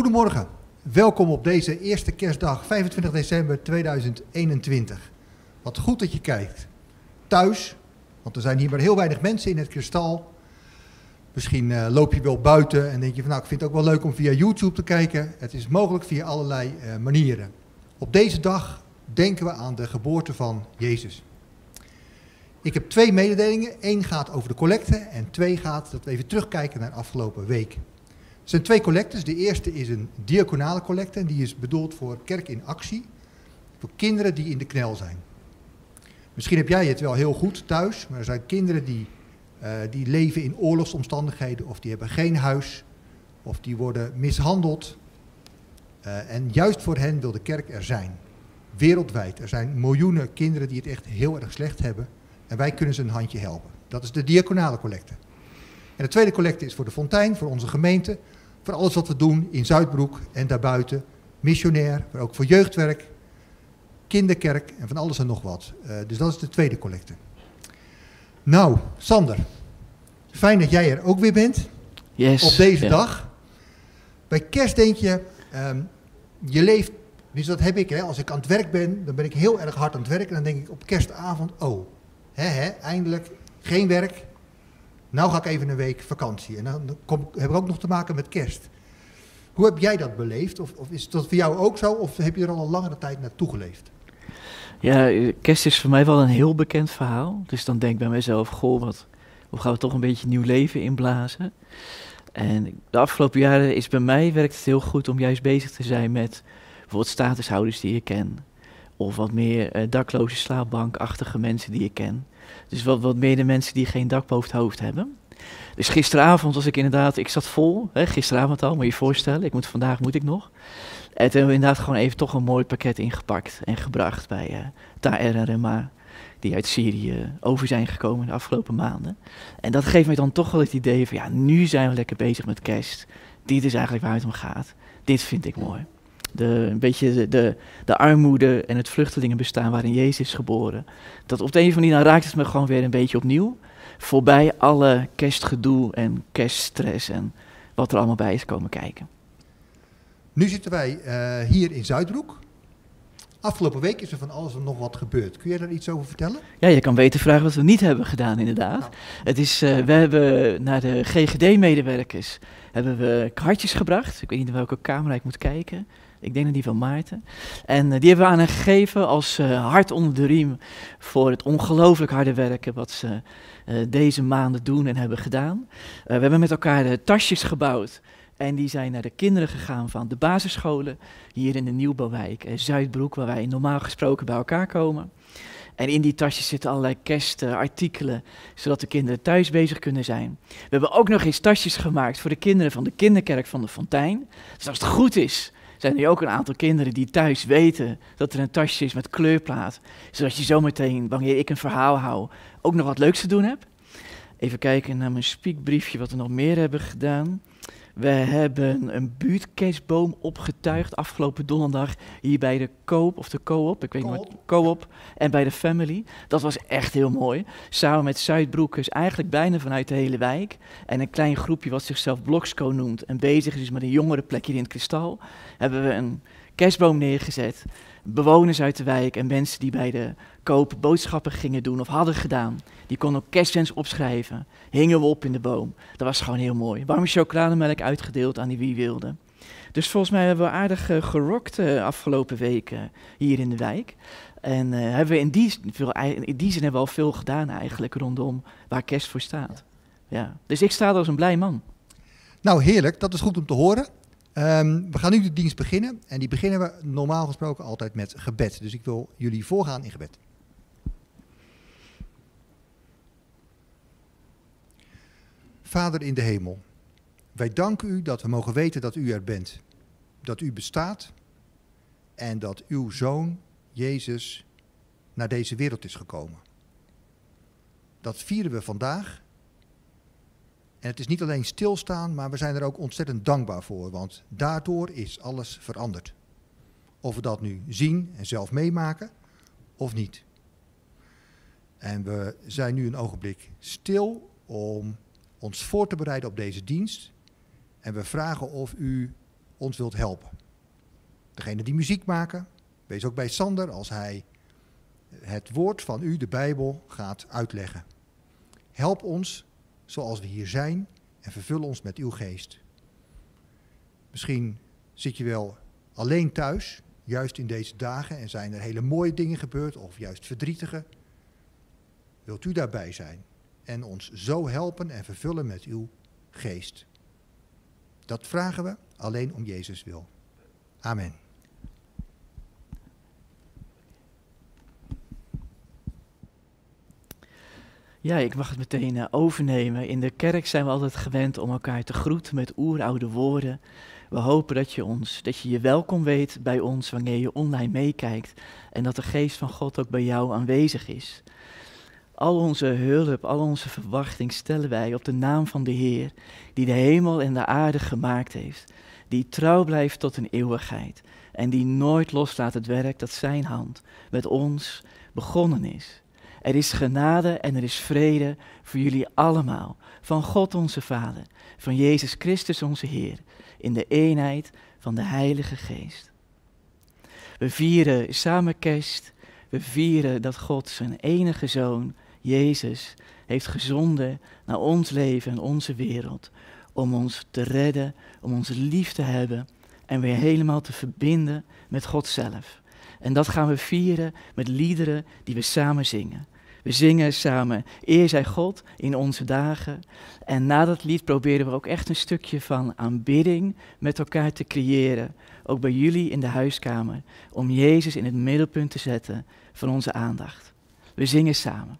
Goedemorgen, welkom op deze eerste kerstdag, 25 december 2021. Wat goed dat je kijkt. Thuis, want er zijn hier maar heel weinig mensen in het kristal. Misschien uh, loop je wel buiten en denk je van nou ik vind het ook wel leuk om via YouTube te kijken. Het is mogelijk via allerlei uh, manieren. Op deze dag denken we aan de geboorte van Jezus. Ik heb twee mededelingen. Eén gaat over de collecte en twee gaat dat we even terugkijken naar de afgelopen week. Zijn twee collectes. De eerste is een diaconale collecte die is bedoeld voor kerk in actie. Voor kinderen die in de knel zijn. Misschien heb jij het wel heel goed thuis, maar er zijn kinderen die, uh, die leven in oorlogsomstandigheden of die hebben geen huis of die worden mishandeld. Uh, en juist voor hen wil de kerk er zijn. Wereldwijd. Er zijn miljoenen kinderen die het echt heel erg slecht hebben. En wij kunnen ze een handje helpen. Dat is de diaconale collecte. En de tweede collecte is voor de fontein, voor onze gemeente. Voor alles wat we doen in Zuidbroek en daarbuiten. Missionair, maar ook voor jeugdwerk, kinderkerk en van alles en nog wat. Uh, dus dat is de tweede collecte. Nou, Sander. Fijn dat jij er ook weer bent. Yes, op deze ja. dag. Bij kerst denk je, um, je leeft, dus dat heb ik, hè, als ik aan het werk ben, dan ben ik heel erg hard aan het werken. En dan denk ik op kerstavond, oh, hè, hè, eindelijk geen werk. Nou ga ik even een week vakantie. En dan kom, heb ik ook nog te maken met kerst. Hoe heb jij dat beleefd? Of, of is dat voor jou ook zo? Of heb je er al een langere tijd naartoe geleefd? Ja, kerst is voor mij wel een heel bekend verhaal. Dus dan denk ik bij mezelf, goh, wat, hoe gaan we toch een beetje nieuw leven inblazen? En de afgelopen jaren is bij mij werkt het heel goed om juist bezig te zijn met bijvoorbeeld statushouders die ik ken. Of wat meer uh, dakloze slaapbankachtige mensen die ik ken. Dus wat, wat meer de mensen die geen dak boven het hoofd hebben. Dus gisteravond was ik inderdaad, ik zat vol, hè, gisteravond al, moet je je voorstellen. Ik moet, vandaag moet ik nog. En toen hebben we inderdaad gewoon even toch een mooi pakket ingepakt en gebracht bij uh, Taer en Rema, die uit Syrië over zijn gekomen de afgelopen maanden. En dat geeft mij dan toch wel het idee van, ja, nu zijn we lekker bezig met kerst. Dit is eigenlijk waar het om gaat. Dit vind ik mooi. De, een beetje de, de, de, armoede en het vluchtelingenbestaan waarin Jezus is geboren. Dat op de een of andere manier, dan raakt het me gewoon weer een beetje opnieuw. Voorbij alle kerstgedoe en kerststress en wat er allemaal bij is komen kijken. Nu zitten wij uh, hier in Zuidbroek. Afgelopen week is er van alles en nog wat gebeurd. Kun jij daar iets over vertellen? Ja, je kan beter vragen wat we niet hebben gedaan, inderdaad. Nou. Het is, uh, we hebben naar de GGD-medewerkers hebben we kaartjes gebracht. Ik weet niet in welke camera ik moet kijken. Ik denk dat die van Maarten. En uh, die hebben we aan gegeven als uh, hart onder de riem voor het ongelooflijk harde werken wat ze uh, deze maanden doen en hebben gedaan. we hebben met elkaar tasjes gebouwd. En die zijn naar de kinderen gegaan van de basisscholen hier in de Nieuwbouwwijk, Zuidbroek, waar wij normaal gesproken bij elkaar komen. En in die tasjes zitten allerlei kerstartikelen, zodat de kinderen thuis bezig kunnen zijn. We hebben ook nog eens tasjes gemaakt voor de kinderen van de kinderkerk van de Fontein. Dus als het goed is, zijn er ook een aantal kinderen die thuis weten dat er een tasje is met kleurplaat. Zodat je zometeen, wanneer ik een verhaal hou, ook nog wat leuks te doen hebt. Even kijken naar mijn speakbriefje wat we nog meer hebben gedaan. We hebben een buurtkerstboom opgetuigd afgelopen donderdag hier bij de Koop of de Co-op, ik weet niet wat, Co-op en bij de Family. Dat was echt heel mooi. Samen met Zuidbroekers, eigenlijk bijna vanuit de hele wijk. En een klein groepje wat zichzelf Bloksco noemt en bezig is met een jongere plekje in het kristal, hebben we een kerstboom neergezet. Bewoners uit de wijk en mensen die bij de koop boodschappen gingen doen of hadden gedaan. Die konden ook kerstwens opschrijven. Hingen we op in de boom. Dat was gewoon heel mooi. Warme chocolademelk uitgedeeld aan die wie wilde. Dus volgens mij hebben we aardig uh, gerokt uh, afgelopen weken hier in de wijk. En uh, hebben we in die, in zin hebben we al veel gedaan eigenlijk rondom waar kerst voor staat. Ja. Dus ik sta er als een blij man. Nou, heerlijk. Dat is goed om te horen. Um, we gaan nu de dienst beginnen. En die beginnen we normaal gesproken altijd met gebed. Dus ik wil jullie voorgaan in gebed. Vader in de hemel, wij danken u dat we mogen weten dat u er bent. Dat u bestaat en dat uw zoon, Jezus, naar deze wereld is gekomen. Dat vieren we vandaag. En het is niet alleen stilstaan, maar we zijn er ook ontzettend dankbaar voor, want daardoor is alles veranderd. Of we dat nu zien en zelf meemaken, of niet. En we zijn nu een ogenblik stil om ons voor te bereiden op deze dienst. En we vragen of u ons wilt helpen. Degene die muziek maken, wees ook bij Sander als hij het woord van u, de Bijbel, gaat uitleggen. Help ons zoals we hier zijn en vervul ons met uw geest. Misschien zit je wel alleen thuis, juist in deze dagen, en zijn er hele mooie dingen gebeurd, of juist verdrietige. Wilt u daarbij zijn en ons zo helpen en vervullen met uw geest? Dat vragen we alleen om Jezus wil. Amen. Ja, ik mag het meteen uh, overnemen. In de kerk zijn we altijd gewend om elkaar te groeten met oeroude woorden. We hopen dat je, ons, dat je je welkom weet bij ons wanneer je online meekijkt en dat de geest van God ook bij jou aanwezig is. Al onze hulp, al onze verwachting stellen wij op de naam van de Heer, die de hemel en de aarde gemaakt heeft, die trouw blijft tot een eeuwigheid en die nooit loslaat het werk dat Zijn hand met ons begonnen is. Er is genade en er is vrede voor jullie allemaal, van God onze Vader, van Jezus Christus onze Heer, in de eenheid van de Heilige Geest. We vieren samen kerst, we vieren dat God zijn enige zoon, Jezus, heeft gezonden naar ons leven en onze wereld, om ons te redden, om ons lief te hebben en weer helemaal te verbinden met God zelf. En dat gaan we vieren met liederen die we samen zingen. We zingen samen Eer zij God in onze dagen. En na dat lied proberen we ook echt een stukje van aanbidding met elkaar te creëren. Ook bij jullie in de huiskamer. Om Jezus in het middelpunt te zetten van onze aandacht. We zingen samen.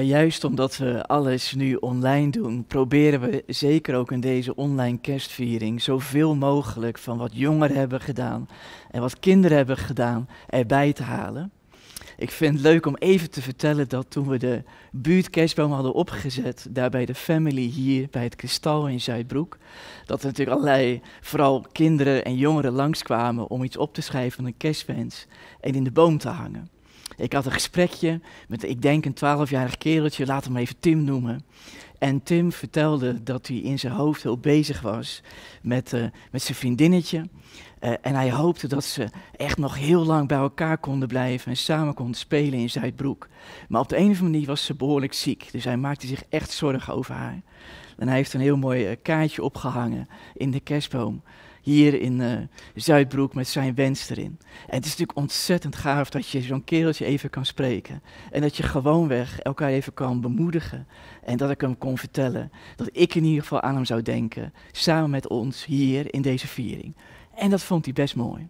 Ja, juist omdat we alles nu online doen, proberen we zeker ook in deze online kerstviering zoveel mogelijk van wat jongeren hebben gedaan en wat kinderen hebben gedaan erbij te halen. Ik vind het leuk om even te vertellen dat toen we de buurtkerstboom hadden opgezet, daar bij de family hier bij het Kristal in Zuidbroek, dat er natuurlijk allerlei, vooral kinderen en jongeren langskwamen om iets op te schrijven van een kerstwens en in de boom te hangen. Ik had een gesprekje met, ik denk, een twaalfjarig kereltje, laat hem even Tim noemen. En Tim vertelde dat hij in zijn hoofd heel bezig was met, uh, met zijn vriendinnetje. Uh, en hij hoopte dat ze echt nog heel lang bij elkaar konden blijven en samen konden spelen in Zuidbroek. Maar op de een of andere manier was ze behoorlijk ziek, dus hij maakte zich echt zorgen over haar. En hij heeft een heel mooi uh, kaartje opgehangen in de kerstboom hier in uh, Zuidbroek met zijn wens erin. En het is natuurlijk ontzettend gaaf dat je zo'n kereltje even kan spreken. En dat je gewoonweg elkaar even kan bemoedigen. En dat ik hem kon vertellen dat ik in ieder geval aan hem zou denken. Samen met ons hier in deze viering. En dat vond hij best mooi.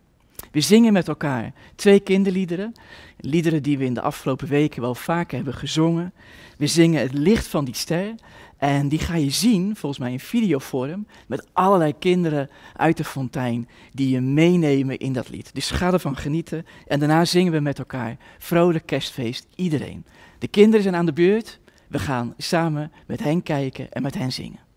We zingen met elkaar twee kinderliederen. Liederen die we in de afgelopen weken wel vaker hebben gezongen. We zingen Het licht van die ster. En die ga je zien, volgens mij in videovorm, met allerlei kinderen uit de fontein die je meenemen in dat lied. Dus ga ervan genieten. En daarna zingen we met elkaar vrolijk kerstfeest, iedereen. De kinderen zijn aan de beurt. We gaan samen met hen kijken en met hen zingen.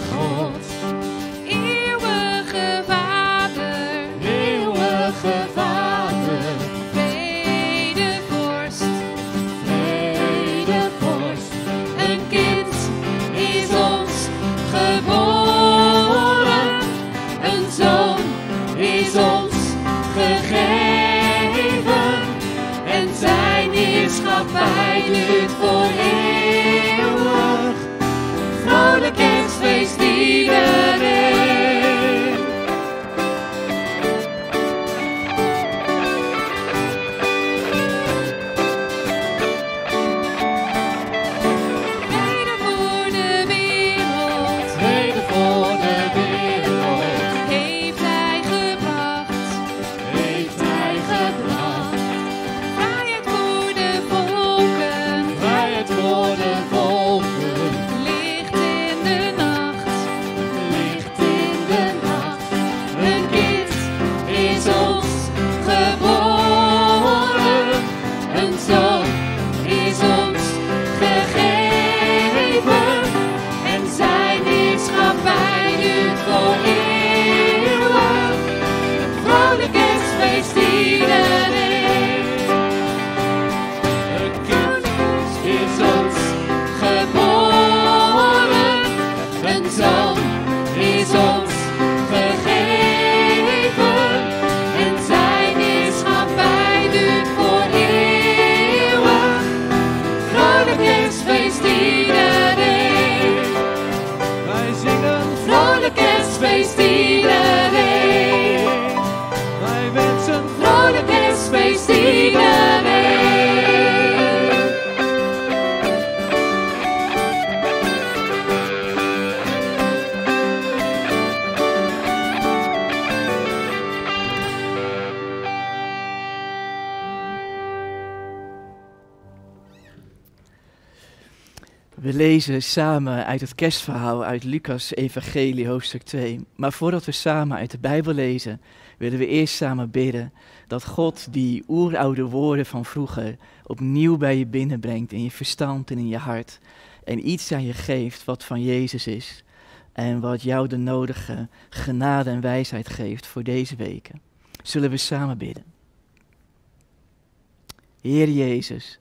Voor eeuwig. We lezen samen uit het kerstverhaal uit Lucas Evangelie hoofdstuk 2. Maar voordat we samen uit de Bijbel lezen, willen we eerst samen bidden dat God die oeroude woorden van vroeger opnieuw bij je binnenbrengt in je verstand en in je hart. En iets aan je geeft wat van Jezus is. En wat jou de nodige genade en wijsheid geeft voor deze weken. Zullen we samen bidden. Heer Jezus,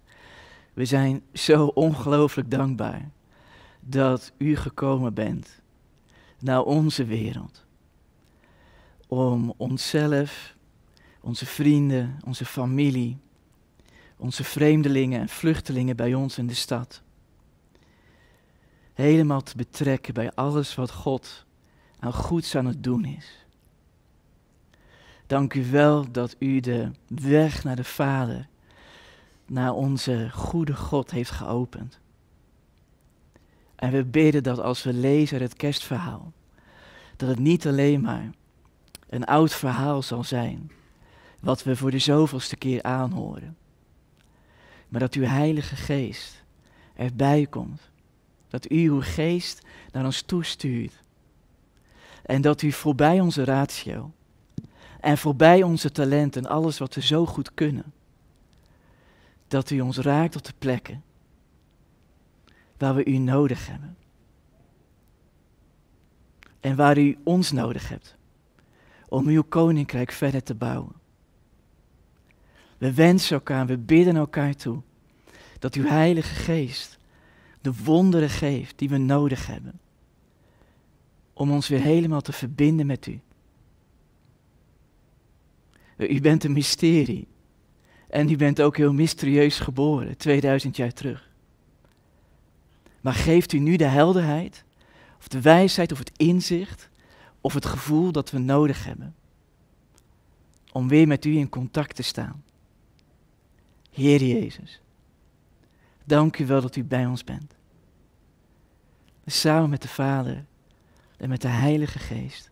we zijn zo ongelooflijk dankbaar dat u gekomen bent naar onze wereld. Om onszelf, onze vrienden, onze familie, onze vreemdelingen en vluchtelingen bij ons in de stad. Helemaal te betrekken bij alles wat God aan goeds aan het doen is. Dank u wel dat u de weg naar de Vader naar onze goede God heeft geopend. En we bidden dat als we lezen het kerstverhaal, dat het niet alleen maar een oud verhaal zal zijn, wat we voor de zoveelste keer aanhoren, maar dat uw Heilige Geest erbij komt, dat u uw geest naar ons toestuurt en dat u voorbij onze ratio en voorbij onze talenten, alles wat we zo goed kunnen, dat u ons raakt op de plekken waar we u nodig hebben. En waar u ons nodig hebt om uw koninkrijk verder te bouwen. We wensen elkaar, we bidden elkaar toe dat uw Heilige Geest de wonderen geeft die we nodig hebben. Om ons weer helemaal te verbinden met u. U bent een mysterie. En u bent ook heel mysterieus geboren, 2000 jaar terug. Maar geeft u nu de helderheid, of de wijsheid, of het inzicht, of het gevoel dat we nodig hebben. Om weer met u in contact te staan. Heer Jezus, dank u wel dat u bij ons bent. Samen met de Vader en met de Heilige Geest.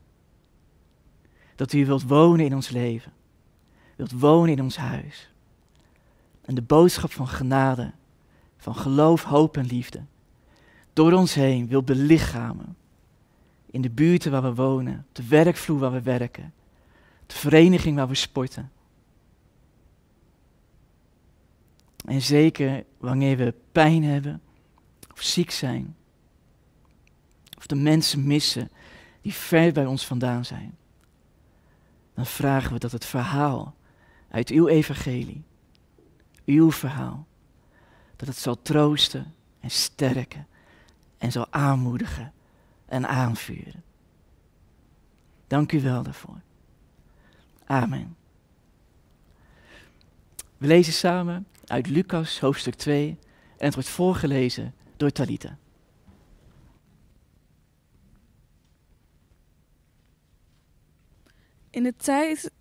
Dat u wilt wonen in ons leven, wilt wonen in ons huis en de boodschap van genade, van geloof, hoop en liefde door ons heen wil belichamen. In de buurten waar we wonen, de werkvloer waar we werken, de vereniging waar we sporten. En zeker wanneer we pijn hebben of ziek zijn, of de mensen missen die ver bij ons vandaan zijn, dan vragen we dat het verhaal uit uw evangelie uw verhaal. Dat het zal troosten en sterken en zal aanmoedigen en aanvuren. Dank u wel daarvoor. Amen. We lezen samen uit Lucas hoofdstuk 2 en het wordt voorgelezen door Talita. In, de tijd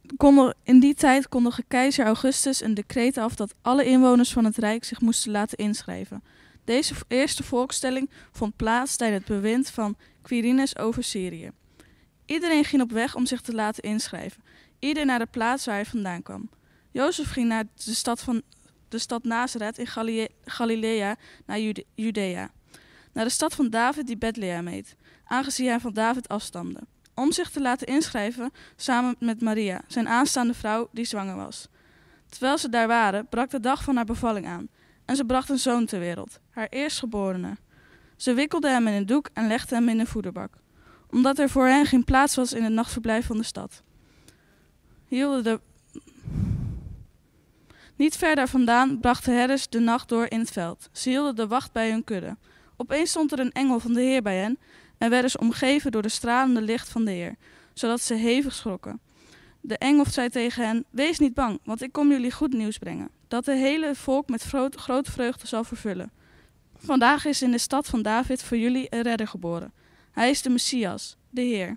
in die tijd kondigde keizer Augustus een decreet af dat alle inwoners van het Rijk zich moesten laten inschrijven. Deze eerste volkstelling vond plaats tijdens het bewind van Quirinus over Syrië. Iedereen ging op weg om zich te laten inschrijven, ieder naar de plaats waar hij vandaan kwam. Jozef ging naar de stad, van, de stad Nazareth in Galilea, naar Judea, naar de stad van David die Bethlehem heet, aangezien hij van David afstamde om zich te laten inschrijven samen met Maria, zijn aanstaande vrouw die zwanger was. Terwijl ze daar waren, brak de dag van haar bevalling aan en ze bracht een zoon ter wereld, haar eerstgeborene. Ze wikkelde hem in een doek en legde hem in een voederbak, omdat er voor hen geen plaats was in het nachtverblijf van de stad. Hielden de... Niet ver daar vandaan brachten herders de nacht door in het veld. Ze hielden de wacht bij hun kudde. Opeens stond er een engel van de Heer bij hen en werden ze omgeven door de stralende licht van de Heer, zodat ze hevig schrokken. De engel zei tegen hen: Wees niet bang, want ik kom jullie goed nieuws brengen, dat de hele volk met grote vreugde zal vervullen. Vandaag is in de stad van David voor jullie een redder geboren. Hij is de Messias, de Heer.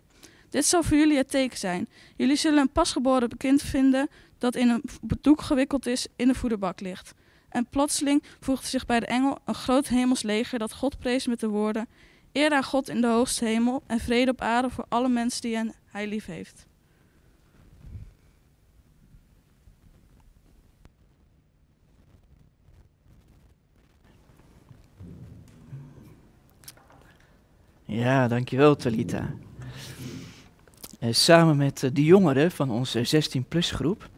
Dit zal voor jullie het teken zijn. Jullie zullen een pasgeboren kind vinden dat in een doek gewikkeld is in de voederbak ligt. En plotseling voegde zich bij de engel een groot hemels leger dat God prees met de woorden: Eer aan God in de hoogste hemel en vrede op aarde voor alle mensen die hij lief heeft. Ja, dankjewel Talita. Uh, samen met uh, de jongeren van onze 16-plus groep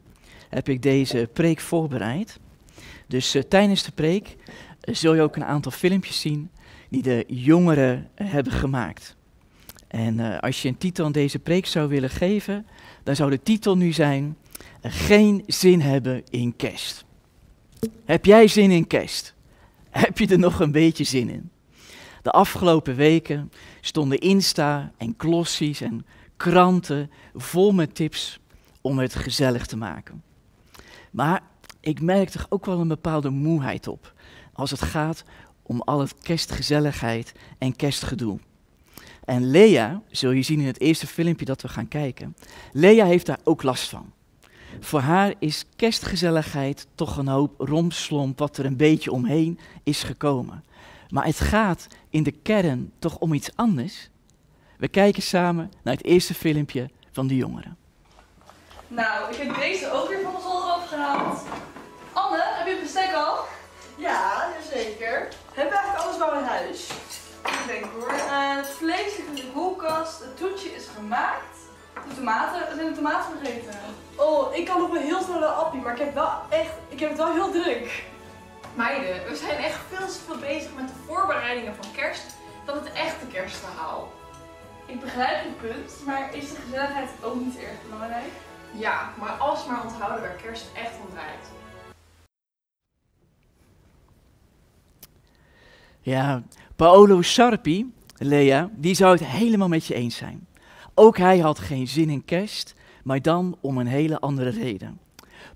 heb ik deze preek voorbereid. Dus uh, tijdens de preek zul je ook een aantal filmpjes zien die de jongeren hebben gemaakt. En als je een titel aan deze preek zou willen geven, dan zou de titel nu zijn: Geen zin hebben in kerst. Heb jij zin in kerst? Heb je er nog een beetje zin in? De afgelopen weken stonden Insta en glossies en kranten vol met tips om het gezellig te maken. Maar ik merk toch ook wel een bepaalde moeheid op als het gaat om al het kerstgezelligheid en kerstgedoe. En Lea, zul je zien in het eerste filmpje dat we gaan kijken, Lea heeft daar ook last van. Voor haar is kerstgezelligheid toch een hoop romslomp wat er een beetje omheen is gekomen. Maar het gaat in de kern toch om iets anders. We kijken samen naar het eerste filmpje van de jongeren. Nou, ik heb deze ook weer van de zolder opgehaald. Anne, heb je het bestek al? Ja, zeker. Heb je eigenlijk alles wel in huis? Ik denk hoor. Uh, het vlees zit in de koelkast, het toetje is gemaakt. De tomaten, we zijn de tomaten vergeten. Oh, ik kan nog wel heel snel naar appie, maar ik heb wel echt, ik heb het wel heel druk. Meiden, we zijn echt veel te veel bezig met de voorbereidingen van kerst dan het echte kerstverhaal. Ik begrijp je punt, maar is de gezelligheid ook niet erg belangrijk? Ja, maar als maar onthouden waar kerst echt om draait. Ja, Paolo Sarpi, Lea, die zou het helemaal met je eens zijn. Ook hij had geen zin in kerst, maar dan om een hele andere reden.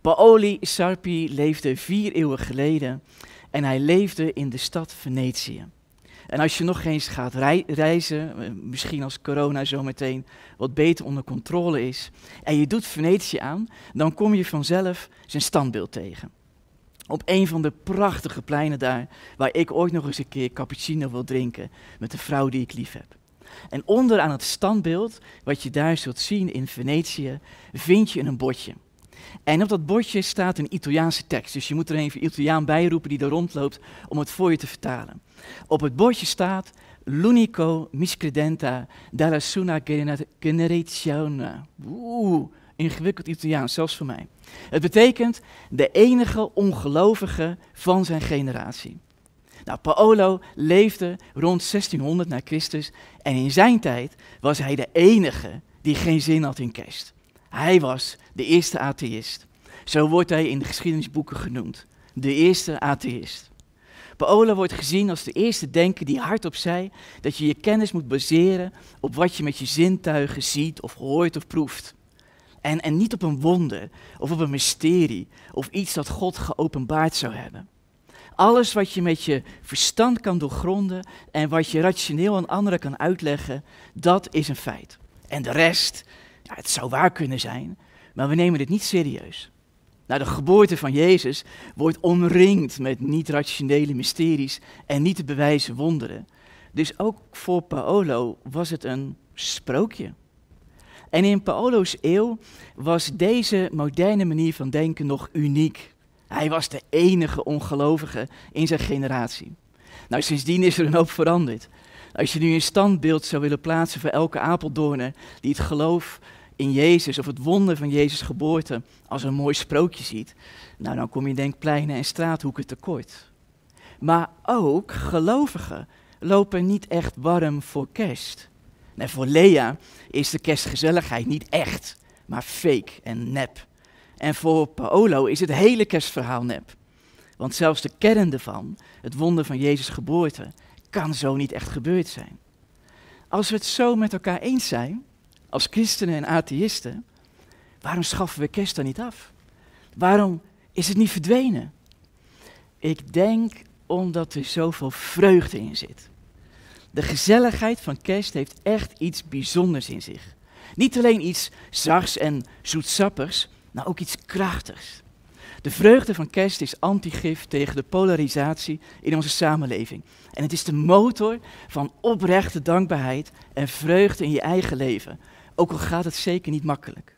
Paoli Sarpi leefde vier eeuwen geleden en hij leefde in de stad Venetië. En als je nog eens gaat reizen, eh, misschien als corona zometeen wat beter onder controle is, en je doet Venetië aan, dan kom je vanzelf zijn standbeeld tegen. Op een van de prachtige pleinen daar, waar ik ooit nog eens een keer cappuccino wil drinken met de vrouw die ik lief heb. En onder aan het standbeeld, wat je daar zult zien in Venetië, vind je een bordje. En op dat bordje staat een Italiaanse tekst. Dus je moet er even Italiaan bij roepen die er rondloopt om het voor je te vertalen. Op het bordje staat L'unico miscredenta della sua generazione. Oeh, ingewikkeld Italiaans, zelfs voor mij. Het betekent de enige ongelovige van zijn generatie. Nou, Paolo leefde rond 1600 na Christus en in zijn tijd was hij de enige die geen zin had in kerst. Hij was de eerste atheïst. Zo wordt hij in de geschiedenisboeken genoemd. De eerste atheïst. Paolo wordt gezien als de eerste denker die hardop zei dat je je kennis moet baseren op wat je met je zintuigen ziet of hoort of proeft. En, en niet op een wonder of op een mysterie of iets dat God geopenbaard zou hebben. Alles wat je met je verstand kan doorgronden en wat je rationeel aan anderen kan uitleggen, dat is een feit. En de rest, ja, het zou waar kunnen zijn, maar we nemen dit niet serieus. Nou, de geboorte van Jezus wordt omringd met niet-rationele mysteries en niet te bewijzen wonderen. Dus ook voor Paolo was het een sprookje. En in Paolo's eeuw was deze moderne manier van denken nog uniek. Hij was de enige ongelovige in zijn generatie. Nou, sindsdien is er een hoop veranderd. Als je nu een standbeeld zou willen plaatsen voor elke Apeldoorner die het geloof in Jezus of het wonder van Jezus geboorte als een mooi sprookje ziet, nou dan kom je denk pleinen en straathoeken tekort. Maar ook gelovigen lopen niet echt warm voor kerst. Nee, voor Lea is de kerstgezelligheid niet echt, maar fake en nep. En voor Paolo is het hele kerstverhaal nep. Want zelfs de kern ervan, het wonder van Jezus' geboorte, kan zo niet echt gebeurd zijn. Als we het zo met elkaar eens zijn, als christenen en atheïsten, waarom schaffen we kerst dan niet af? Waarom is het niet verdwenen? Ik denk omdat er zoveel vreugde in zit. De gezelligheid van kerst heeft echt iets bijzonders in zich. Niet alleen iets zachts en zoetsappigs, maar ook iets krachtigs. De vreugde van kerst is antigif tegen de polarisatie in onze samenleving. En het is de motor van oprechte dankbaarheid en vreugde in je eigen leven, ook al gaat het zeker niet makkelijk.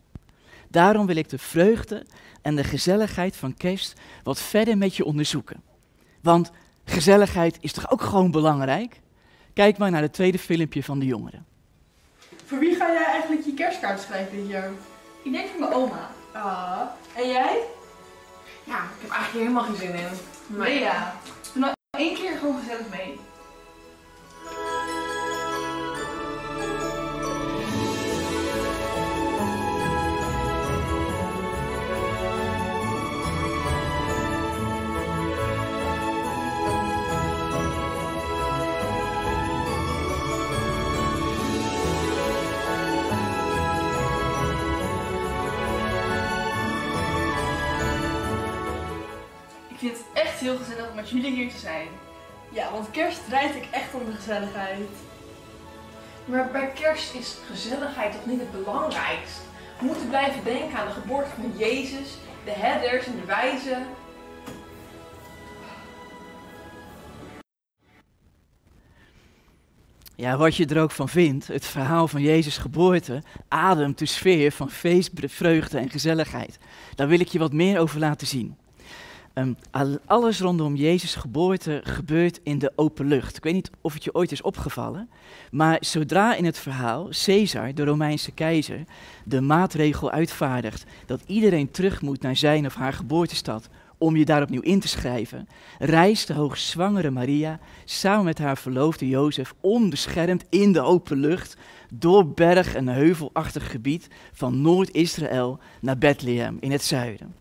Daarom wil ik de vreugde en de gezelligheid van kerst wat verder met je onderzoeken. Want gezelligheid is toch ook gewoon belangrijk? Kijk maar naar het tweede filmpje van de jongeren. Voor wie ga jij eigenlijk je kerstkaart schrijven dit jaar? Ik denk voor mijn oma. Ah, en jij? Ja, ik heb eigenlijk helemaal geen zin in. Maar ja, doe nou één keer gewoon gezellig mee. Met jullie hier te zijn. Ja, want kerst draait ik echt om de gezelligheid. Maar bij kerst is gezelligheid toch niet het belangrijkst? We moeten blijven denken aan de geboorte van Jezus, de herders en de wijzen. Ja, wat je er ook van vindt, het verhaal van Jezus' geboorte ademt de sfeer van feest, vreugde en gezelligheid. Daar wil ik je wat meer over laten zien. Ehm, al- alles rondom Jezus' geboorte gebeurt in de open lucht. Ik weet niet of het je ooit is opgevallen, maar zodra in het verhaal Caesar, de Romeinse keizer, de maatregel uitvaardigt dat iedereen terug moet naar zijn of haar geboortestad om je daar opnieuw in te schrijven, reist de hoogzwangere Maria samen met haar verloofde Jozef onbeschermd in de open lucht door berg- en heuvelachtig gebied van Noord-Israël naar Bethlehem in het zuiden.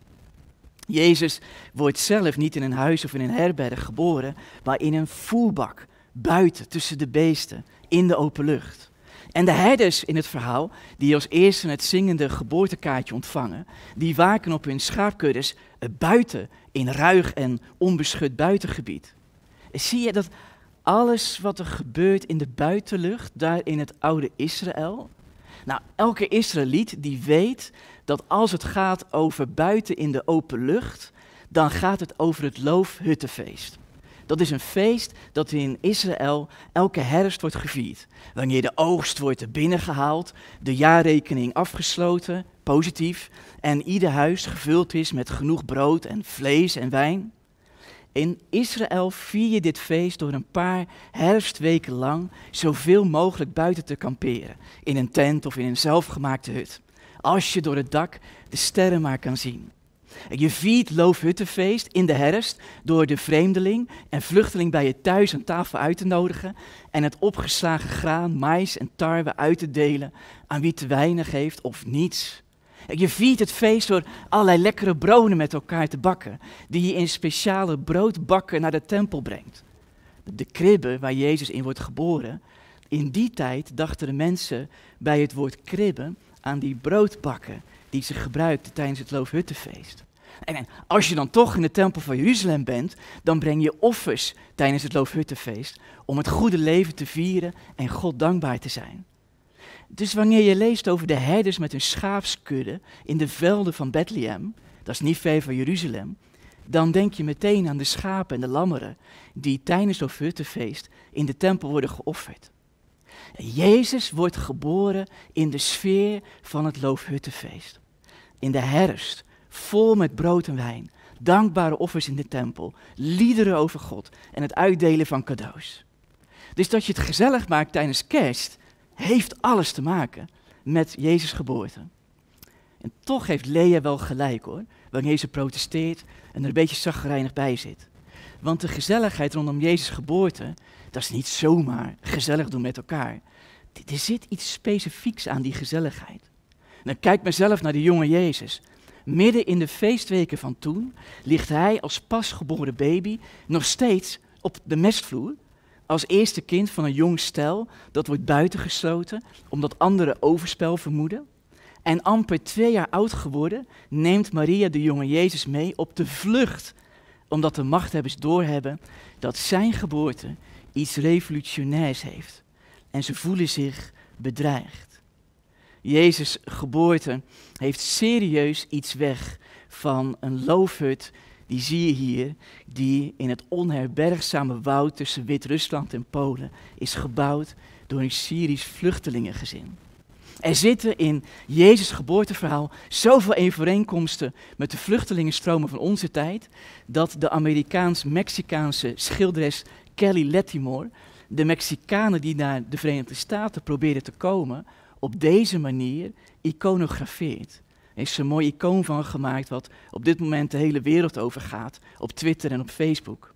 Jezus wordt zelf niet in een huis of in een herberg geboren, maar in een voerbak, buiten, tussen de beesten, in de open lucht. En de herders in het verhaal, die als eerste het zingende geboortekaartje ontvangen, die waken op hun schaapkuddes buiten, in ruig en onbeschut buitengebied. Zie je dat alles wat er gebeurt in de buitenlucht, daar in het oude Israël, nou, elke Israëliet die weet dat als het gaat over buiten in de open lucht, dan gaat het over het loofhuttenfeest. Dat is een feest dat in Israël elke herfst wordt gevierd. Wanneer de oogst wordt binnengehaald, de jaarrekening afgesloten, positief, en ieder huis gevuld is met genoeg brood en vlees en wijn. In Israël vier je dit feest door een paar herfstweken lang zoveel mogelijk buiten te kamperen. In een tent of in een zelfgemaakte hut. Als je door het dak de sterren maar kan zien. Je viert Loofhuttenfeest in de herfst door de vreemdeling en vluchteling bij je thuis aan tafel uit te nodigen en het opgeslagen graan, mais en tarwe uit te delen aan wie te weinig heeft of niets. Je viert het feest door allerlei lekkere broden met elkaar te bakken, die je in speciale broodbakken naar de tempel brengt. De kribbe waar Jezus in wordt geboren, in die tijd dachten de mensen bij het woord kribbe aan die broodbakken die ze gebruikten tijdens het Loofhuttenfeest. En als je dan toch in de tempel van Jeruzalem bent, dan breng je offers tijdens het Loofhuttenfeest om het goede leven te vieren en God dankbaar te zijn. Dus wanneer je leest over de herders met hun schaapskudde in de velden van Bethlehem, dat is niet ver van Jeruzalem, dan denk je meteen aan de schapen en de lammeren die tijdens het Loofhuttenfeest in de tempel worden geofferd. Jezus wordt geboren in de sfeer van het Loofhuttenfeest. In de herfst, vol met brood en wijn, dankbare offers in de tempel, liederen over God en het uitdelen van cadeaus. Dus dat je het gezellig maakt tijdens kerst, heeft alles te maken met Jezus' geboorte. En toch heeft Lea wel gelijk hoor, wanneer ze protesteert en er een beetje zagrijnig bij zit. Want de gezelligheid rondom Jezus' geboorte, dat is niet zomaar gezellig doen met elkaar. Er zit iets specifieks aan die gezelligheid. En dan kijk mezelf naar de jonge Jezus. Midden in de feestweken van toen ligt hij als pasgeboren baby nog steeds op de mestvloer. Als eerste kind van een jong stel dat wordt buitengesloten omdat anderen overspel vermoeden. En amper twee jaar oud geworden neemt Maria de jonge Jezus mee op de vlucht. Omdat de machthebbers doorhebben dat zijn geboorte iets revolutionairs heeft. En ze voelen zich bedreigd. Jezus' geboorte heeft serieus iets weg van een loofhut, die zie je hier, die in het onherbergzame woud tussen Wit-Rusland en Polen is gebouwd door een Syrisch vluchtelingengezin. Er zitten in Jezus' geboorteverhaal zoveel overeenkomsten met de vluchtelingenstromen van onze tijd, dat de Amerikaans-Mexicaanse schilderes Kelly Lattimore de Mexicanen die naar de Verenigde Staten probeerden te komen, op deze manier iconografeert. Er is een mooi icoon van gemaakt wat op dit moment de hele wereld overgaat, op Twitter en op Facebook.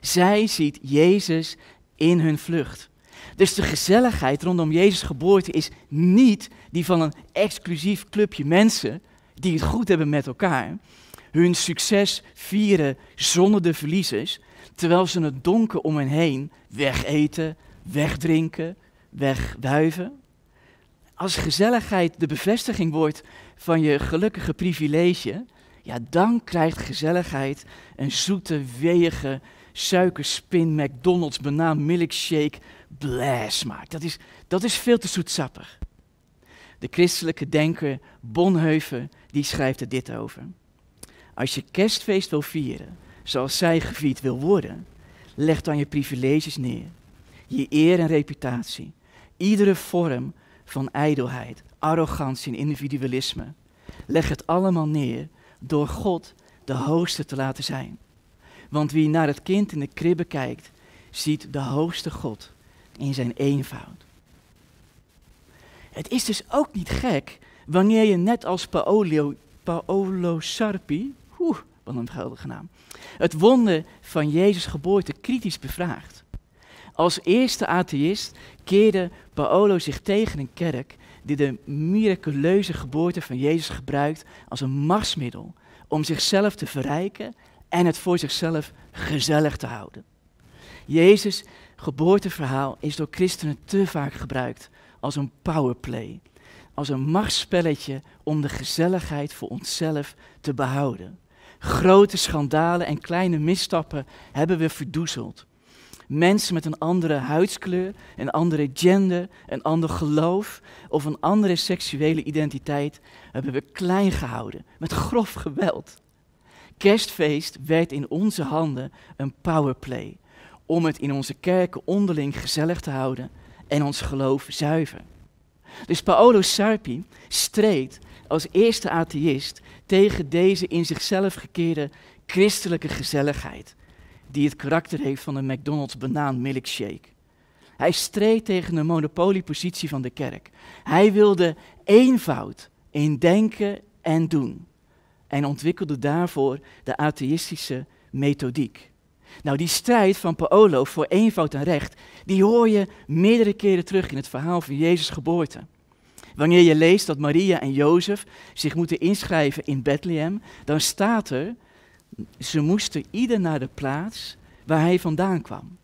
Zij ziet Jezus in hun vlucht. Dus de gezelligheid rondom Jezus' geboorte is niet die van een exclusief clubje mensen die het goed hebben met elkaar, hun succes vieren zonder de verliezers, terwijl ze het donker om hen heen wegeten, wegdrinken, wegwuiven. Als gezelligheid de bevestiging wordt van je gelukkige privilege, ja, dan krijgt gezelligheid een zoete, weeige, suikerspin, McDonald's, banaan, milkshake, bleh smaak. Dat is, dat is veel te zoetsappig. De christelijke denker Bonhoeffer, die schrijft er dit over. Als je kerstfeest wil vieren, zoals zij gevierd wil worden, leg dan je privileges neer. Je eer en reputatie. Iedere vorm van ijdelheid, arrogantie en individualisme. Leg het allemaal neer door God de hoogste te laten zijn. Want wie naar het kind in de kribbe kijkt, ziet de hoogste God in zijn eenvoud. Het is dus ook niet gek wanneer je net als Paolo, Paolo Sarpi, wat een geldige naam, het wonder van Jezus' geboorte kritisch bevraagt. Als eerste atheïst keerde Paolo zich tegen een kerk die de miraculeuze geboorte van Jezus gebruikt als een machtsmiddel om zichzelf te verrijken en het voor zichzelf gezellig te houden. Jezus' geboorteverhaal is door christenen te vaak gebruikt als een powerplay, als een machtsspelletje om de gezelligheid voor onszelf te behouden. Grote schandalen en kleine misstappen hebben we verdoezeld. Mensen met een andere huidskleur, een andere gender, een ander geloof of een andere seksuele identiteit hebben we klein gehouden met grof geweld. Kerstfeest werd in onze handen een powerplay om het in onze kerken onderling gezellig te houden en ons geloof zuiver. Dus Paolo Sarpi streed als eerste atheïst tegen deze in zichzelf gekeerde christelijke gezelligheid, die het karakter heeft van een McDonald's banaan milkshake. Hij streed tegen de monopoliepositie van de kerk. Hij wilde eenvoud in denken en doen en ontwikkelde daarvoor de atheïstische methodiek. Nou, die strijd van Paolo voor eenvoud en recht, die hoor je meerdere keren terug in het verhaal van Jezus' geboorte. Wanneer je leest dat Maria en Jozef zich moeten inschrijven in Bethlehem, dan staat er, ze moesten ieder naar de plaats waar hij vandaan kwam.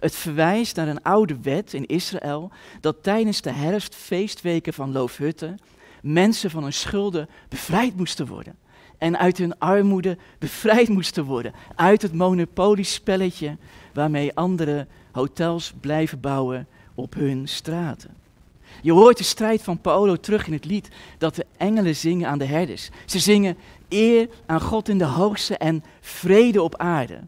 Het verwijst naar een oude wet in Israël dat tijdens de herfstfeestweken van Loofhutten mensen van hun schulden bevrijd moesten worden en uit hun armoede bevrijd moesten worden. Uit het monopoliespelletje waarmee andere hotels blijven bouwen op hun straten. Je hoort de strijd van Paolo terug in het lied dat de engelen zingen aan de herders. Ze zingen eer aan God in de hoogste en vrede op aarde.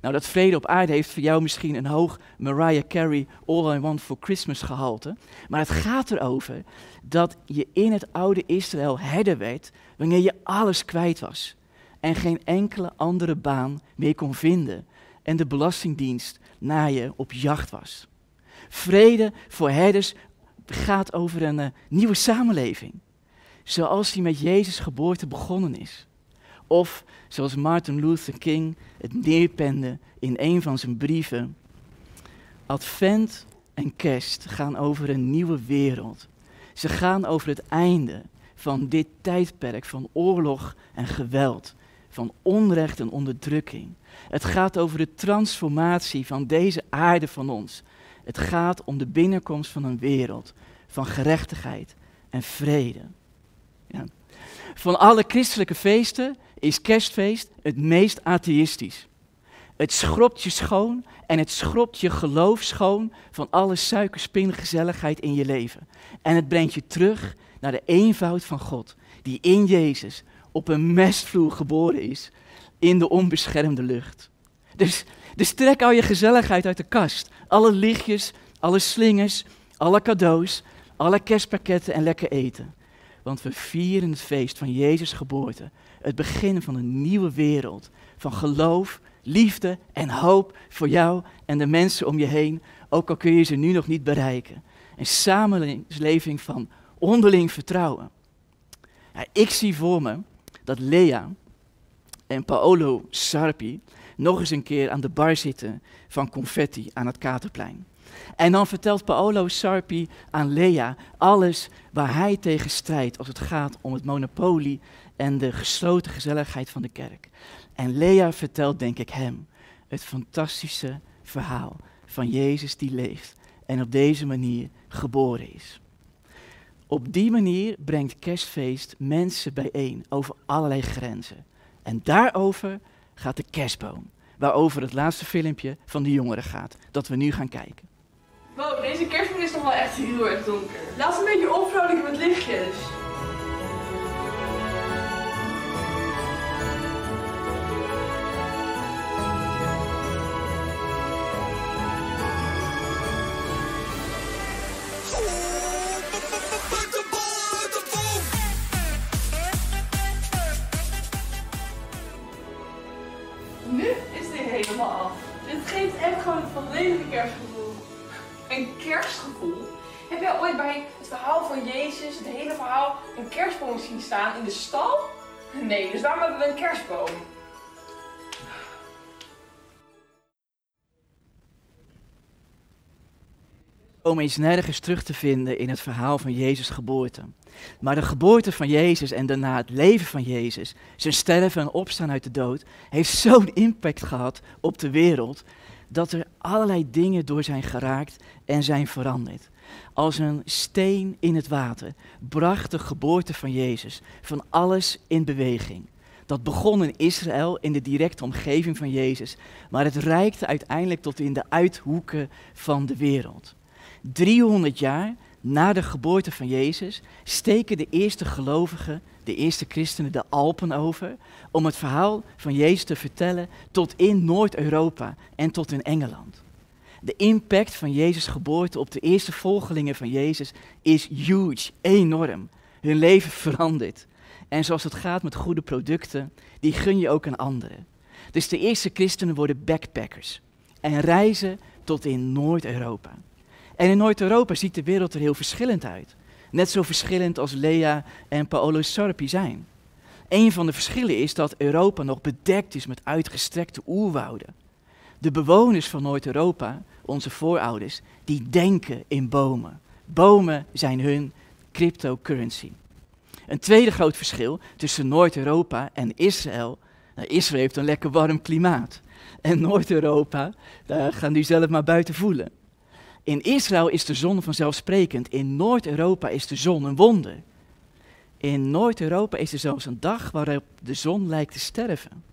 Nou, dat vrede op aarde heeft voor jou misschien een hoog Mariah Carey All I Want for Christmas gehalte. Maar het gaat erover dat je in het oude Israël herder werd wanneer je alles kwijt was. En geen enkele andere baan meer kon vinden. En de Belastingdienst naar je op jacht was. Vrede voor herders gaat over een uh, nieuwe samenleving. Zoals die met Jezus' geboorte begonnen is. Of zoals Martin Luther King het neerpende in een van zijn brieven. Advent en kerst gaan over een nieuwe wereld. Ze gaan over het einde van dit tijdperk van oorlog en geweld, van onrecht en onderdrukking. Het gaat over de transformatie van deze aarde van ons. Het gaat om de binnenkomst van een wereld van gerechtigheid en vrede. Ja. Van alle christelijke feesten is kerstfeest het meest atheïstisch. Het schrobt je schoon en het schrobt je geloof schoon van alle suikerspingezelligheid in je leven. En het brengt je terug naar de eenvoud van God, die in Jezus op een mestvloer geboren is, in de onbeschermde lucht. Dus, dus trek al je gezelligheid uit de kast. Alle lichtjes, alle slingers, alle cadeaus, alle kerstpakketten en lekker eten. Want we vieren het feest van Jezus' geboorte. Het begin van een nieuwe wereld. Van geloof, liefde en hoop voor jou en de mensen om je heen. Ook al kun je ze nu nog niet bereiken. Een samenleving van onderling vertrouwen. Ja, ik zie voor me dat Lea en Paolo Sarpi nog eens een keer aan de bar zitten van confetti aan het Katerplein. En dan vertelt Paolo Sarpi aan Lea alles waar hij tegen strijdt als het gaat om het monopolie en de gesloten gezelligheid van de kerk. En Lea vertelt, denk ik, hem het fantastische verhaal van Jezus die leeft en op deze manier geboren is. Op die manier brengt kerstfeest mensen bijeen over allerlei grenzen. En daarover gaat de kerstboom, waarover het laatste filmpje van de jongeren gaat, dat we nu gaan kijken. Wow, deze kerstboom is toch wel echt heel erg donker. Laat een beetje opvrolijken met lichtjes. Het volledige kerstgevoel. Een kerstgevoel? Heb jij ooit bij het verhaal van Jezus, het hele verhaal, een kerstboom zien staan in de stal? Nee, dus waarom hebben we een kerstboom? Boom is nergens terug te vinden in het verhaal van Jezus' geboorte. Maar de geboorte van Jezus en daarna het leven van Jezus, zijn sterven en opstaan uit de dood, heeft zo'n impact gehad op de wereld dat er allerlei dingen door zijn geraakt en zijn veranderd. Als een steen in het water bracht de geboorte van Jezus van alles in beweging. Dat begon in Israël, in de directe omgeving van Jezus, maar het reikte uiteindelijk tot in de uithoeken van de wereld. 300 jaar na de geboorte van Jezus steken de eerste gelovigen, de eerste christenen, de Alpen over om het verhaal van Jezus te vertellen tot in Noord-Europa en tot in Engeland. De impact van Jezus' geboorte op de eerste volgelingen van Jezus is huge, enorm. Hun leven verandert. En zoals het gaat met goede producten, die gun je ook aan anderen. Dus de eerste christenen worden backpackers en reizen tot in Noord-Europa. En in Noord-Europa ziet de wereld er heel verschillend uit. Net zo verschillend als Lea en Paolo Sarpi zijn. Een van de verschillen is dat Europa nog bedekt is met uitgestrekte oerwouden. De bewoners van Noord-Europa, onze voorouders, die denken in bomen. Bomen zijn hun cryptocurrency. Een tweede groot verschil tussen Noord-Europa en Israël. Nou, Israël heeft een lekker warm klimaat. En Noord-Europa, daar gaan u zelf maar buiten voelen. In Israël is de zon vanzelfsprekend. In Noord-Europa is de zon een wonder. In Noord-Europa is er zelfs een dag waarop de zon lijkt te sterven.